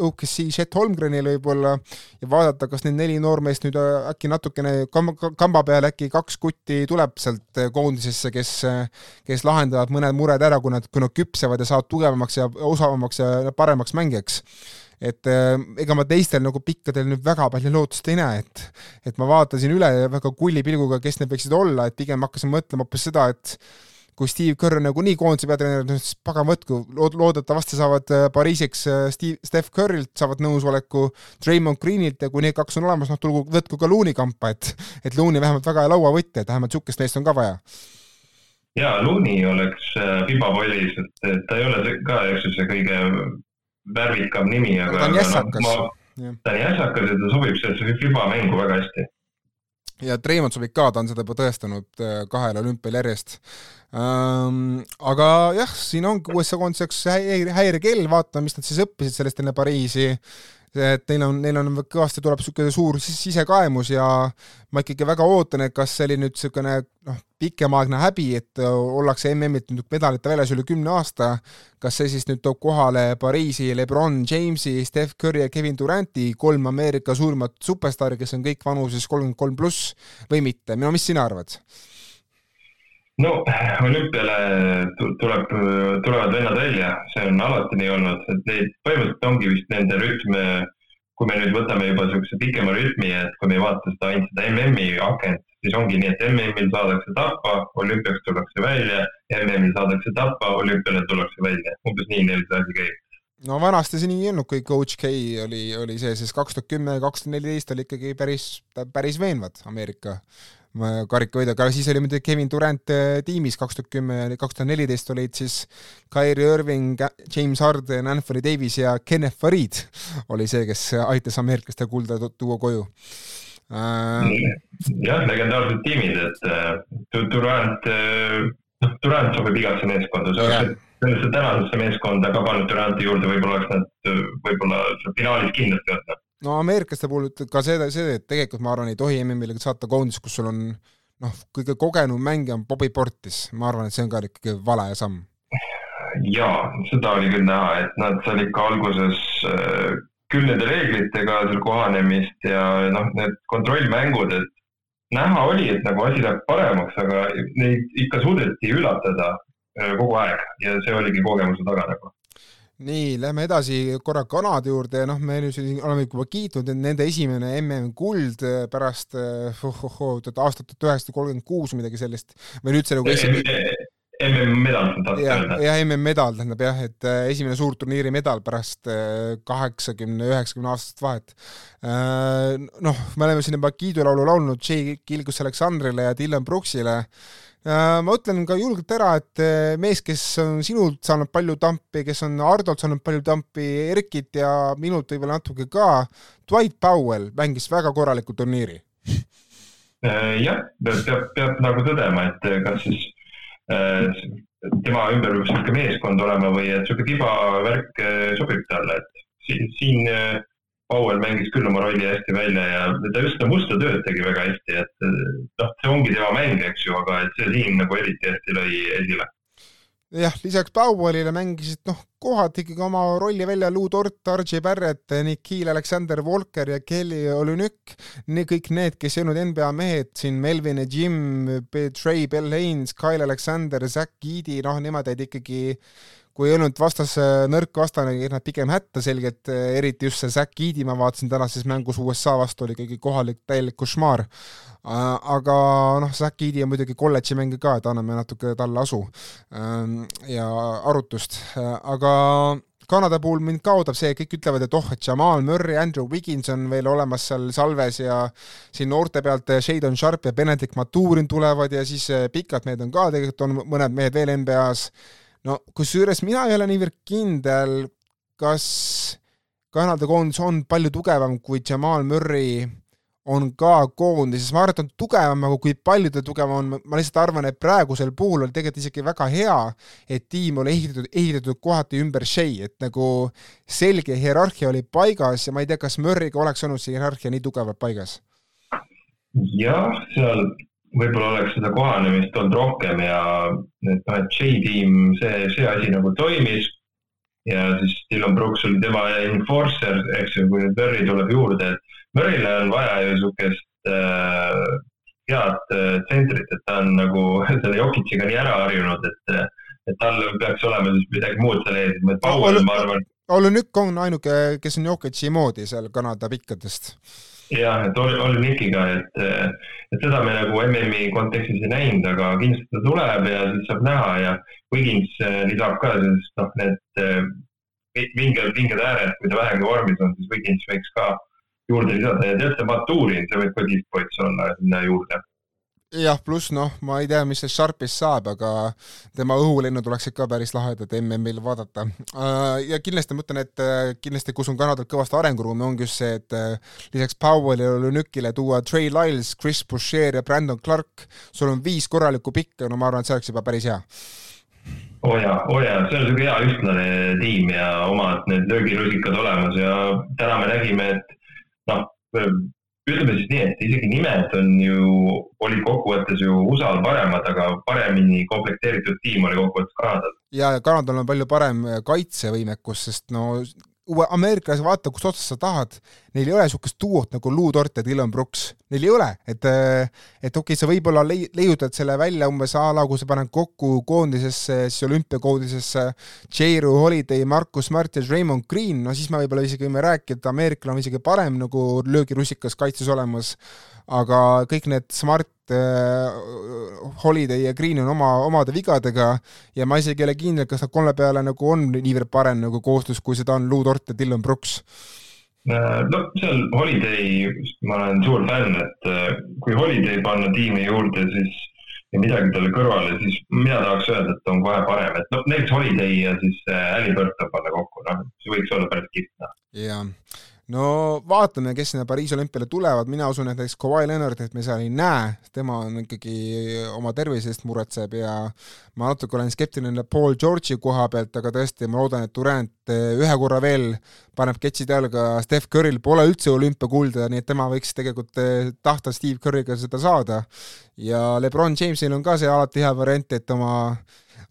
OKC Chet Holmgrenil võib-olla. Ja vaadata, kas need neli noormeest nüüd äh, äkki natukene kamba, kamba peale äkki kaks kutti tuleb sealt äh, koondisesse, kes, kes lahendavad mõned mured ära, kui nad, kui nad küpsevad ja saavad tugevamaks ja osavamaks ja paremaks mängijaks et äh, ega ma teistel nagu pikkadel nüüd väga palju lootust ei näe, et et ma vaatasin üle väga kulli pilguga, kes need võiksid olla, et pigem hakkasin mõtlema hoopis seda, et kui Steve Kerr nagunii koondise peatreener, siis pagan võtku, loodetavasti saavad äh, Pariisiks äh, Steve, Steph Currylt saavad nõusoleku, Draymond Greenilt ja kui need kaks on olemas, noh tulgu, võtku ka Looney kampa, et et Looney vähemalt väga hea lauavõtja, et vähemalt niisugust meest on ka vaja. Jaa, Looney oleks pibapallis, et ta ei ole ka, eks ju, see kõige värvikam nimi, aga ta on jässakas no,. ta on jässakas ja ta sobib sellesse FIBA mängu väga hästi. ja Treimond sobib ka, ta on seda juba tõestanud äh, kahel olümpial järjest aga jah, siin ongi USA koondiseks häirekell, vaatame, mis nad siis õppisid sellest enne Pariisi et neil on, neil on kõvasti tuleb niisugune suur sisekaemus ja ma ikkagi väga ootan, et kas see oli nüüd niisugune noh, pikemaaegne häbi, et ollakse MM-ilt nüüd medalite väljas üle kümne aasta, kas see siis nüüd toob kohale Pariisi Lebron Jamesi, Steph Curry ja Kevin Duranti, kolm Ameerika suurimat superstaari, kes on kõik vanuses kolmkümmend kolm pluss või mitte, no mis sina arvad? No olümpiale tuleb, tulevad vennad välja, see on alati nii olnud, et neid põhimõtteliselt ongi vist nende rütm kui me nüüd võtame juba niisuguse pikema rütmi, et kui me ei vaata seda ainult seda MM-i akent, siis ongi nii, et MM-il saadakse tappa, olümpiaks tullakse välja, MM-il saadakse tappa, olümpiale tullakse välja, umbes nii neil see asi käib. No vanasti see nii ei olnud, kui Coach K oli, oli see, siis kaks tuhat kümme, kaks tuhat neliteist oli ikkagi päris, päris veenvad Ameerika karikavõidjad, aga siis oli muidugi Kevin Durant äh, tiimis kaks tuhat kümme ja kaks tuhat neliteist olid siis Kyrie Irving, James Harden, Anthony Davis ja Kenneth Farid oli see, kes aitas ameeriklaste kulda tuua koju äh.... jah, legendaarsed tiimid, et äh, Durant, noh, Durant sobib igasse meeskonda, see oleks sellesse tänasesse meeskonda ka pannud Duranti juurde, võib-olla oleks nad võib-olla finaalis kindlasti olnud. No ameeriklaste puhul ütleb ka seda, see, et tegelikult ma arvan, ei tohi MM-ile saata koondist, kus sul on noh, kõige kogenum mängija on Bobby Portis, ma arvan, et see on ka ikkagi vale samm. jaa, seda oli küll näha, et nad seal ikka alguses äh, küll nende reeglitega seal kohanemist ja noh, need kontrollmängud, et näha oli, et nagu asi läheb paremaks, aga neid ikka suudeti üllatada Äh, kogu aeg. Ja see oligi kogemuse taga nagu nii, lähme edasi korra Kanada juurde, noh, me nüüd siin oleme juba kiitnud, et nende esimene MM-kuld pärast oh, oh, oh, aastat tuhat üheksasada kolmkümmend kuus, midagi sellist, või nüüd nagu esimene MM-medal, tahad öelda? jah, MM-medal tähendab jah, et esimene suur turniiri medal pärast kaheksakümne, üheksakümne aastast vahet. Noh, me oleme siin juba kiidulaulu laulnud J. Kilgus Aleksandrile ja Dylan Brooksile ma ütlen ka julgelt ära, et äh, mees, kes on sinult saanud palju tampi, kes on Hardolt saanud palju tampi, Erkit ja minult võib-olla natuke ka, Dwight Powell mängis väga korraliku turniiri. Äh, jah, peab, peab nagu tõdema, et kas siis tema ümber peab niisugune meeskond olema või et niisugune tibavärk sobib talle, et siin, siin Powell mängis küll oma rolli hästi välja ja ta just seda musta tööd tegi väga hästi, et noh, see ongi tema mäng, eks ju, aga et see siin nagu eriti hästi lõi esile. jah, lisaks Powellile mängisid noh, kohati ikkagi oma rolli välja Lou Dort, RJ Barrett, Nikhil Alexander Walker ja Kelly Olünük, kõik need, kes ei olnud NBA mehed siin, Melvin ja Jim, Trey Bell Haynes, Kyle Alexander, Zack Eady, noh, nemad jäid ikkagi kui ei olnud vastas nõrk vastane, nad pigem hätta selgelt, eriti just see Zack Eady, ma vaatasin tänases mängus USA vastu, oli ikkagi kohalik täielik košmaar. aga noh, Zack Eady on muidugi kolledži mängija ka, et anname natuke talle asu ähm, ja arutust, aga Kanada puhul mind ka ootab see, kõik ütlevad, et oh, et Jamal Murray, Andrew Wiggins on veel olemas seal salves ja siin noorte pealt Shadon Sharp ja Benedict Maturin tulevad ja siis pikad mehed on ka, tegelikult on mõned mehed veel NBA-s no kusjuures mina ei ole niivõrd kindel, kas Kanada koondis on palju tugevam, kui Jamal Murray on ka koondises, ma arvan, et on tugevam, aga kui palju ta tugevam on, ma lihtsalt arvan, et praegusel puhul oli tegelikult isegi väga hea, et tiim oli ehitatud, ehitatud kohati ümber Shea, et nagu selge hierarhia oli paigas ja ma ei tea, kas Murray'ga oleks olnud see hierarhia nii tugevalt paigas? jah, seal võib-olla oleks seda kohanemist olnud rohkem ja et noh, et J-tiim, see, see asi nagu toimis. ja siis Dylan Brooks oli tema enforcer, eks ju, kui nüüd Murry tuleb juurde, et Murry'le on vaja ju niisugust äh, head äh, tsentrit, et ta on nagu selle Jokic'iga nii ära harjunud, et, et tal peaks olema siis midagi muud seal ees, et Powell, ma arvan. Olünük on ainuke, kes on Jokic'i moodi seal Kanada pikkadest jah, et Olünikiga, et, et seda me nagu MM-i kontekstis ei näinud, aga kindlasti ta tuleb ja siis saab näha ja Wiggins eh, lisab ka, sest noh, need eh, vinged, vinged ääred, kui ta vähegi vormis on, siis Wiggins võiks ka juurde lisada. Ja tead, see Maturin, see võib ka tipppoiss olla sinna juurde jah, pluss noh, ma ei tea, mis sellest Sharpist saab, aga tema õhulennud oleksid ka päris lahedad MM-il vaadata. Äh, ja kindlasti ma ütlen, et äh, kindlasti kus on Kanadal kõvasti arenguruumi, ongi just see, et äh, lisaks Powellile ja Lünükile tuua Trey Lyles, Chris Boucher ja Brandon Clark, sul on viis korralikku pikka, no ma arvan, et see oleks juba päris hea oo oh jaa, oo oh jaa, see on niisugune hea ühtlane tiim ja omad need löögirusikad olemas ja täna me nägime, et noh, ütleme siis nii, et isegi nimed on ju, olid kokkuvõttes ju USA-l paremad, aga paremini komplekteeritud tiim oli kokkuvõttes Kanadal. ja, ja Kanadal on palju parem kaitsevõimekus, sest no ameeriklasi, vaata, kus otsast sa tahad, neil ei ole niisugust duot nagu Lou Dort ja Dylan Brooks, neil ei ole, et et okei okay,, sa võib-olla lei-, leiutad selle välja umbes a la, kui sa paned kokku koondisesse, siis olümpiakoondisesse J-Ru Holiday, Markus Smart ja Raymond Green, no siis me võib-olla isegi võime rääkida, et ameeriklane on isegi parem nagu löögirusikas kaitses olemas, aga kõik need Smart äh,, Holiday ja Green on oma, omade vigadega ja ma isegi ei ole kindel, kas nad kolme peale nagu on niivõrd parem nagu koostöös, kui seda on Lou Dort ja Dylan Brooks äh, no seal Holiday, ma olen suur fänn, et äh, kui Holiday panna tiimi juurde, siis ja midagi talle kõrvale, siis mina tahaks öelda, et on kohe parem, et noh, näiteks Holiday ja siis Halliburton panna kokku, noh, see võiks olla päris kihvt, noh. jah no vaatame, kes sinna Pariisi olümpiale tulevad, mina usun, et näiteks Kawhi Leonard, et me seal ei näe, tema on ikkagi oma tervise eest muretseb ja ma natuke olen skeptiline Paul George'i koha pealt, aga tõesti, ma loodan, et Durant eh, ühe korra veel paneb ketsid jalga, Steph Curry'l pole üldse olümpiakulda, nii et tema võiks tegelikult eh, tahta Steve Curry'ga seda saada. ja Lebron James'il on ka see alati hea variant, et oma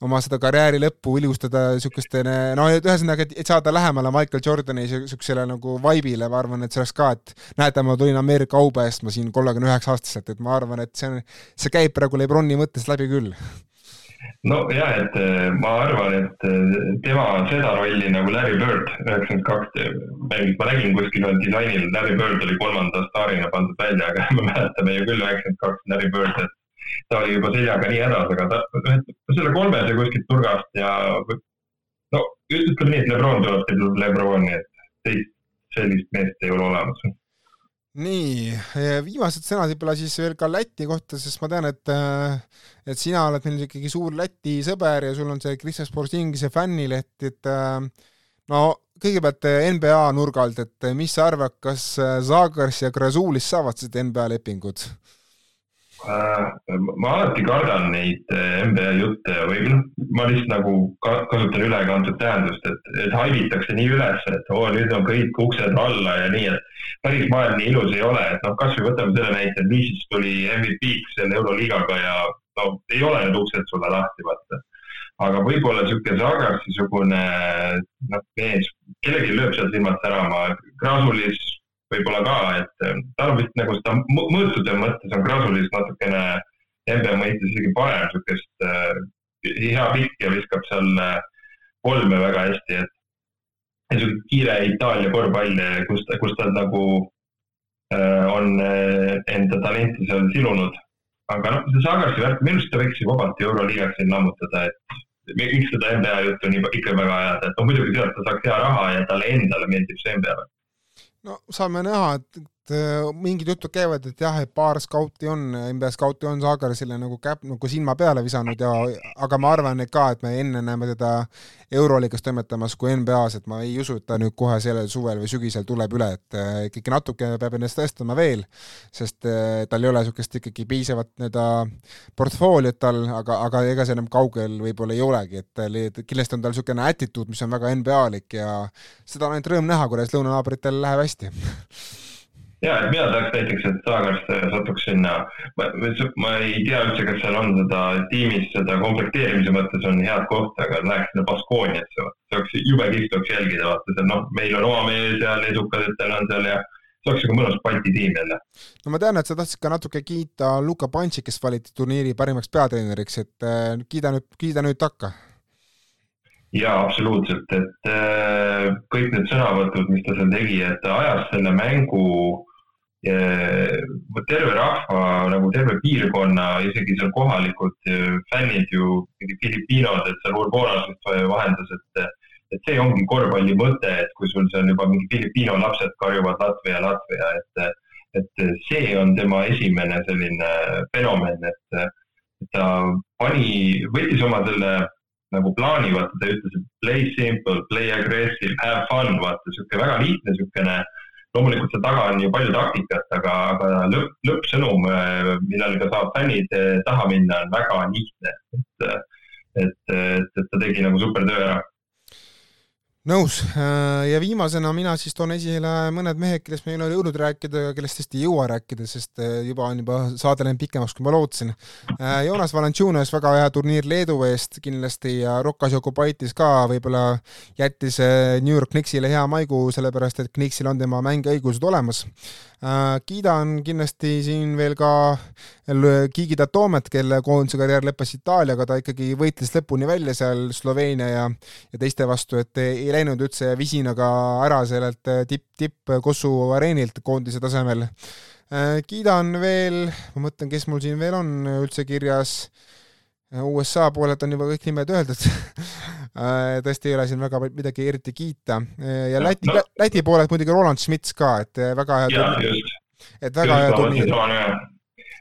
oma seda karjääri lõppu ilustada niisuguste, no ühesõnaga, et saada lähemale Michael Jordani niisugusele nagu vaibile, ma arvan, et see oleks ka, et näete, ma tulin Ameerika au päästma siin kolmekümne üheksa aastaselt, et ma arvan, et see on, see käib praegu Lebroni mõttest läbi küll. No ja, et äh, ma arvan, et äh, tema seda rolli nagu Larry Bird üheksakümmend kaks ma nägin kuskil disainil, Larry Bird oli kolmanda staarina pandud välja, aga me mäletame ju küll üheksakümmend kaks Larry Bird, et ta oli juba seljaga nii hädas, aga ta, selle kolme sai kuskilt nurgast ja no ütleme nii, et Lebron tuleb, ta tuleb Lebroni, et teist sellist meest ei ole olemas nii, viimased sõnad võib-olla siis veel ka Läti kohta, sest ma tean, et et sina oled meil ikkagi suur Läti sõber ja sul on see Kristjan Sportingise fännileht, et no kõigepealt NBA nurga alt, et mis sa arvad, kas Zagars ja Krasulis saavad seda NBA lepingut? Äh, ma alati kardan neid äh, NBA jutte või noh, ma lihtsalt nagu kasutan ülekantud tähendust, et, et haibitakse nii üles, et oo, nüüd on kõik uksed alla ja nii, et päris maailm nii ilus ei ole, et noh, kasvõi võtame selle näite, et Misis tuli MVP-ks selle Euroliigaga ja no ei ole need uksed sulle lahti, vaata. aga võib-olla niisugune Zagarsi-sugune noh, mees, kellelgi lööb sealt silmad särama, Krasulis võib-olla ka, et äh, tal vist nagu seda mõõtude mõttes on Grasulis natukene NBA mõistes isegi parem, niisugust äh, hea pikk ja viskab seal äh, kolme väga hästi, et niisugune kiire Itaalia korvpall, kus kus ta nagu äh, on äh, enda talenti seal silunud. aga noh, see Sagarsi värk, minu arust ta võiks ju vabalt Euroliigas siin lammutada, et miks seda NBA juttu nii ikka väga ajada, et no muidugi sealt ta saaks hea raha ja talle endale meeldib see NBA värk no saame näha, et mingid jutud käivad, et jah, et paar skauti on, NBA skauti on Zagarisile nagu käp-, nagu silma peale visanud ja aga ma arvan et ka, et me enne näeme teda Euroliigas toimetamas kui NBA-s, et ma ei usu, et ta nüüd kohe sellel suvel või sügisel tuleb üle, et äh, ikkagi natuke peab ennast tõestama veel, sest äh, tal ei ole niisugust ikkagi piisavat nii-öelda portfooliot tal, aga, aga ega see enam kaugel võib-olla ei olegi, et kindlasti on tal niisugune attitude, mis on väga NBA-lik ja seda on ainult rõõm näha, kuidas lõunanaabritel läheb hästi ja, et mina tahaks näiteks, et Saagast satuks sinna, ma, ei tea üldse, kas seal on seda tiimis seda komplekteerimise mõttes on head kohta, aga läheks sinna Baskooniasse, see oleks jube kihvt oleks jälgida, vaata. Seal noh, meil on oma mees seal, edukatel on seal ja see oleks nagu mõnus Balti tiim jälle. no ma tean, et sa tahtsid ka natuke kiita Luka Pantsi, kes valiti turniiri parimaks peatreeneriks, et äh, kiida nüüd, kiida nüüd takka. Jaa, absoluutselt, et äh, kõik need sõnavõtud, mis ta seal tegi, et ta ajas selle mängu terve rahva, nagu terve piirkonna, isegi seal kohalikud fännid ju, mingi Filipiinod, et seal Urbonas vist vahendas, et et see ongi korvpalli mõte, et kui sul seal juba mingi Filipiino lapsed karjuvad Latvia, Latvia, et et see on tema esimene selline fenomen, et, ta pani, võttis oma selle nagu plaani, vaata, ta ütles, et play simple, play aggressive, have fun, vaata, niisugune väga lihtne niisugune äh, loomulikult seal taga on ju palju taktikat, aga, aga lõpp, lõppsõnum, äh, millega saab fännid äh, taha minna, on väga lihtne, et, et, et, ta tegi nagu super töö ära nõus ja viimasena mina siis toon esile mõned mehed, kellest me ei ole jõudnud rääkida ja kellest tõesti ei jõua rääkida, sest juba on juba saade läinud pikemaks, kui ma lootsin. Jonas Valanciunas, väga hea turniir Leedu eest kindlasti ja Rokas Jokubaitis ka võib-olla jättis New York Knicksile hea maigu, sellepärast et Knicksil on tema mängiõigused olemas Äh, kiidan kindlasti siin veel ka Gigida Toomet, kelle koondise karjäär lõppes Itaaliaga, ta ikkagi võitles lõpuni välja seal Sloveenia ja ja teiste vastu, et ei läinud üldse visinaga ära sellelt tipp, tipp Kossu areenilt koondise tasemel. Äh, kiidan veel, ma mõtlen, kes mul siin veel on üldse kirjas USA poolelt on juba kõik nimed öeldud äh, tõesti ei ole siin väga midagi eriti kiita ja Läti no,, Läti poolelt muidugi Roland Schmitz ka, et äh, väga hea turniir. et väga hea turniir.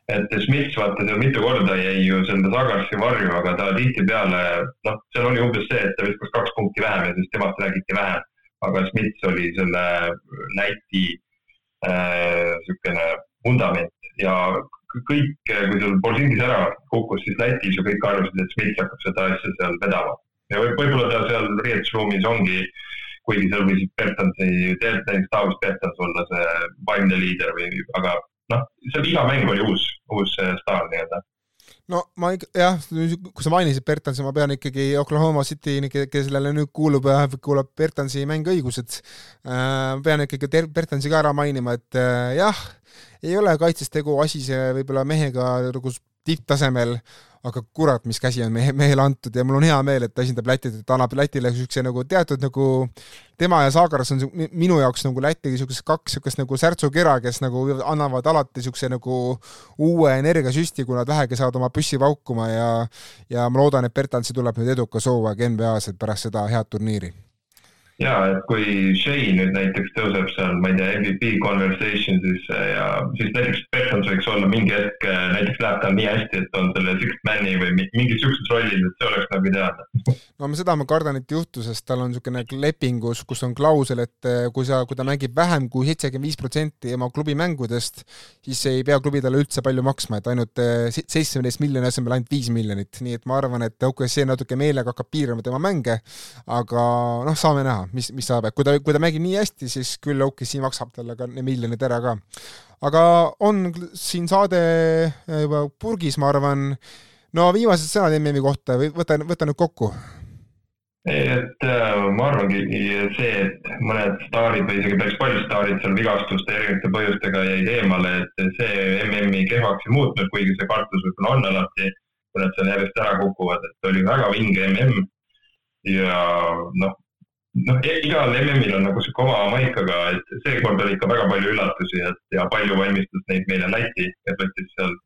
et Schmitz, vaata, ta mitu korda jäi ju selle Zagarsi varju, aga ta tihtipeale, noh, seal oli umbes see, et ta viskas kaks punkti vähem ja siis temast räägiti vähem. aga Schmitz oli selle Läti niisugune äh, vundament ja kõik, kui seal Borsingis ära kukkus, siis Lätis ju kõik arvasid, et Smits hakkab seda asja seal vedama. Ja võib, võib-olla ta seal riietusruumis ongi, kuigi seal võis Bertansi, näiteks Taavis Bertans olla see vaimne liider või, aga noh, seal iga mäng oli uus, uus staar nii-öelda no ma ikka, jah, kui sa mainisid Bertansi, ma pean ikkagi Oklahoma City, kellele nüüd kuulub, kuulab Bertansi mänguõigused äh,. pean ikkagi Bertansi ka ära mainima, et äh, jah, ei ole kaitses tegu asise võib-olla mehega nagu tipptasemel, aga kurat, mis käsi on mehe, mehele antud ja mul on hea meel, et ta esindab Lätit, et ta annab Lätile niisuguse nagu teatud nagu tema ja Saagaras on minu jaoks nagu Läti niisugused kaks niisugust nagu särtsukera, kes nagu annavad alati niisuguse nagu uue energiasüsti, kui nad vähegi saavad oma püssi paukuma ja ja ma loodan, et Bertansi tuleb nüüd edukas hooaeg NBA-s, et pärast seda head turniiri ja et kui Shea nüüd näiteks tõuseb seal, ma ei tea, MVP conversations'isse ja siis näiteks Bertons võiks olla mingi hetk, näiteks läheb tal nii hästi, et on selle six man'i või mingis siukses rollis, et see oleks nagu ideaalne. no seda ma kardan, et ei juhtu, sest tal on niisugune lepingus, kus on klausel, et eh, kui sa, kui ta mängib vähem kui seitsekümmend viis protsenti oma klubi mängudest, siis ei pea klubi talle üldse palju maksma, et ainult eh, seitsmeteist miljoni asemel ainult viis miljonit, nii et ma arvan, et OKC natuke meelega hakkab piirama tema mänge, aga noh, saame näha mis, mis saab, et kui ta, kui ta mängib nii hästi, siis küll OKC maksab talle ka miljonid ära ka. aga on siin saade äh, juba purgis, ma arvan, no viimased sõnad MM-i kohta või võta, võta nüüd kokku et äh, ma arvangi see, et mõned staarid või isegi päris paljud staarid seal vigastuste erinevate põhjustega jäid eemale, et see MM-i kehvaks ei muutnud, kuigi see kartus võib-olla on alati, kui nad seal järjest ära kukuvad, et oli väga vinge MM. ja noh, noh, igal MM-il on nagu sihuke oma maik, aga et seekord oli ikka väga palju üllatusi, et ja palju valmistas neid meile Läti, et võttis seal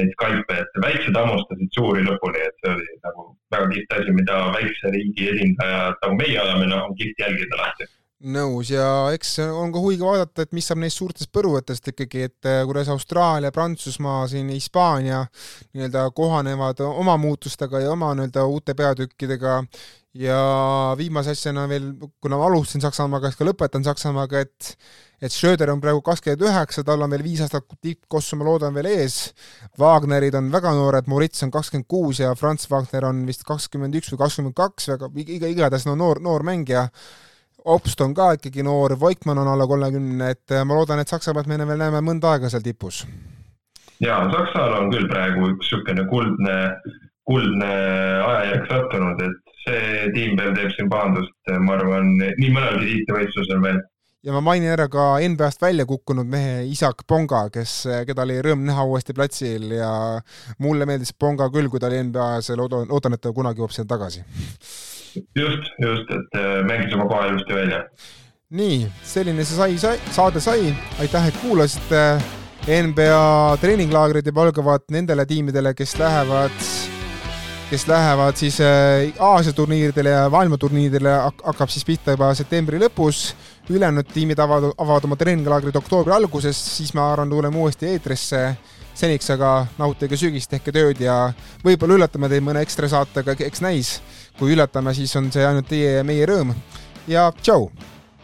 neid Skype'e, et väiksed hammustasid suuri lõpuni, et see oli nagu väga kihvt asi, mida väikse riigi esindajad nagu meie oleme, noh, on kihvt jälgida alati nõus ja eks on ka huvitav vaadata, et mis saab neist suurtest põruvõttest ikkagi, et äh, kuidas Austraalia, Prantsusmaa, siin Hispaania nii-öelda kohanevad oma muutustega ja oma nii-öelda uute peatükkidega ja viimase asjana veel, kuna ma alustasin Saksamaaga, siis ka lõpetan Saksamaaga, et et Schröder on praegu kakskümmend üheksa, tal on veel viis aastat tippkossu, ma loodan, veel ees. Wagnerid on väga noored, Moritz on kakskümmend kuus ja Franz Wagner on vist kakskümmend üks või kakskümmend kaks, väga iga, igatahes no noor, noor mängija. Obst on ka ikkagi noor, Voikmann on alla kolmekümne, et ma loodan, et Saksamaad me veel näeme mõnda aega seal tipus. jaa, Saksal on küll praegu üks niisugune kuldne, kuldne ajajärk sattunud, et see tiim veel teeb siin pahandust, ma arvan, nii mõnelgi tiitlivõistlusel veel ja ma mainin ära ka NBA-st välja kukkunud mehe Isak Ponga, kes, keda oli rõõm näha uuesti platsil ja mulle meeldis Ponga küll, kui ta oli NBA-s loodan, loodan, et ta kunagi jõuab sinna tagasi. Just, just, et äh, mängis oma koha ilusti välja. nii, selline see sai, sai, saade sai, aitäh, et kuulasite. NBA treeninglaagrid juba algavad nendele tiimidele, kes lähevad kes lähevad siis äh, Aasia turniiridele ja maailmaturniiridele, hakkab siis pihta juba septembri lõpus. ülejäänud tiimid avavad, avavad oma treeninglaagrid oktoobri alguses, siis ma arvan, tuleme uuesti eetrisse. seniks aga nautige sügist, tehke tööd ja võib-olla üllatame teid mõne ekstra saatega, eks näis. Kui üllatame, siis on see ainult teie ja meie rõõm. Ja tšau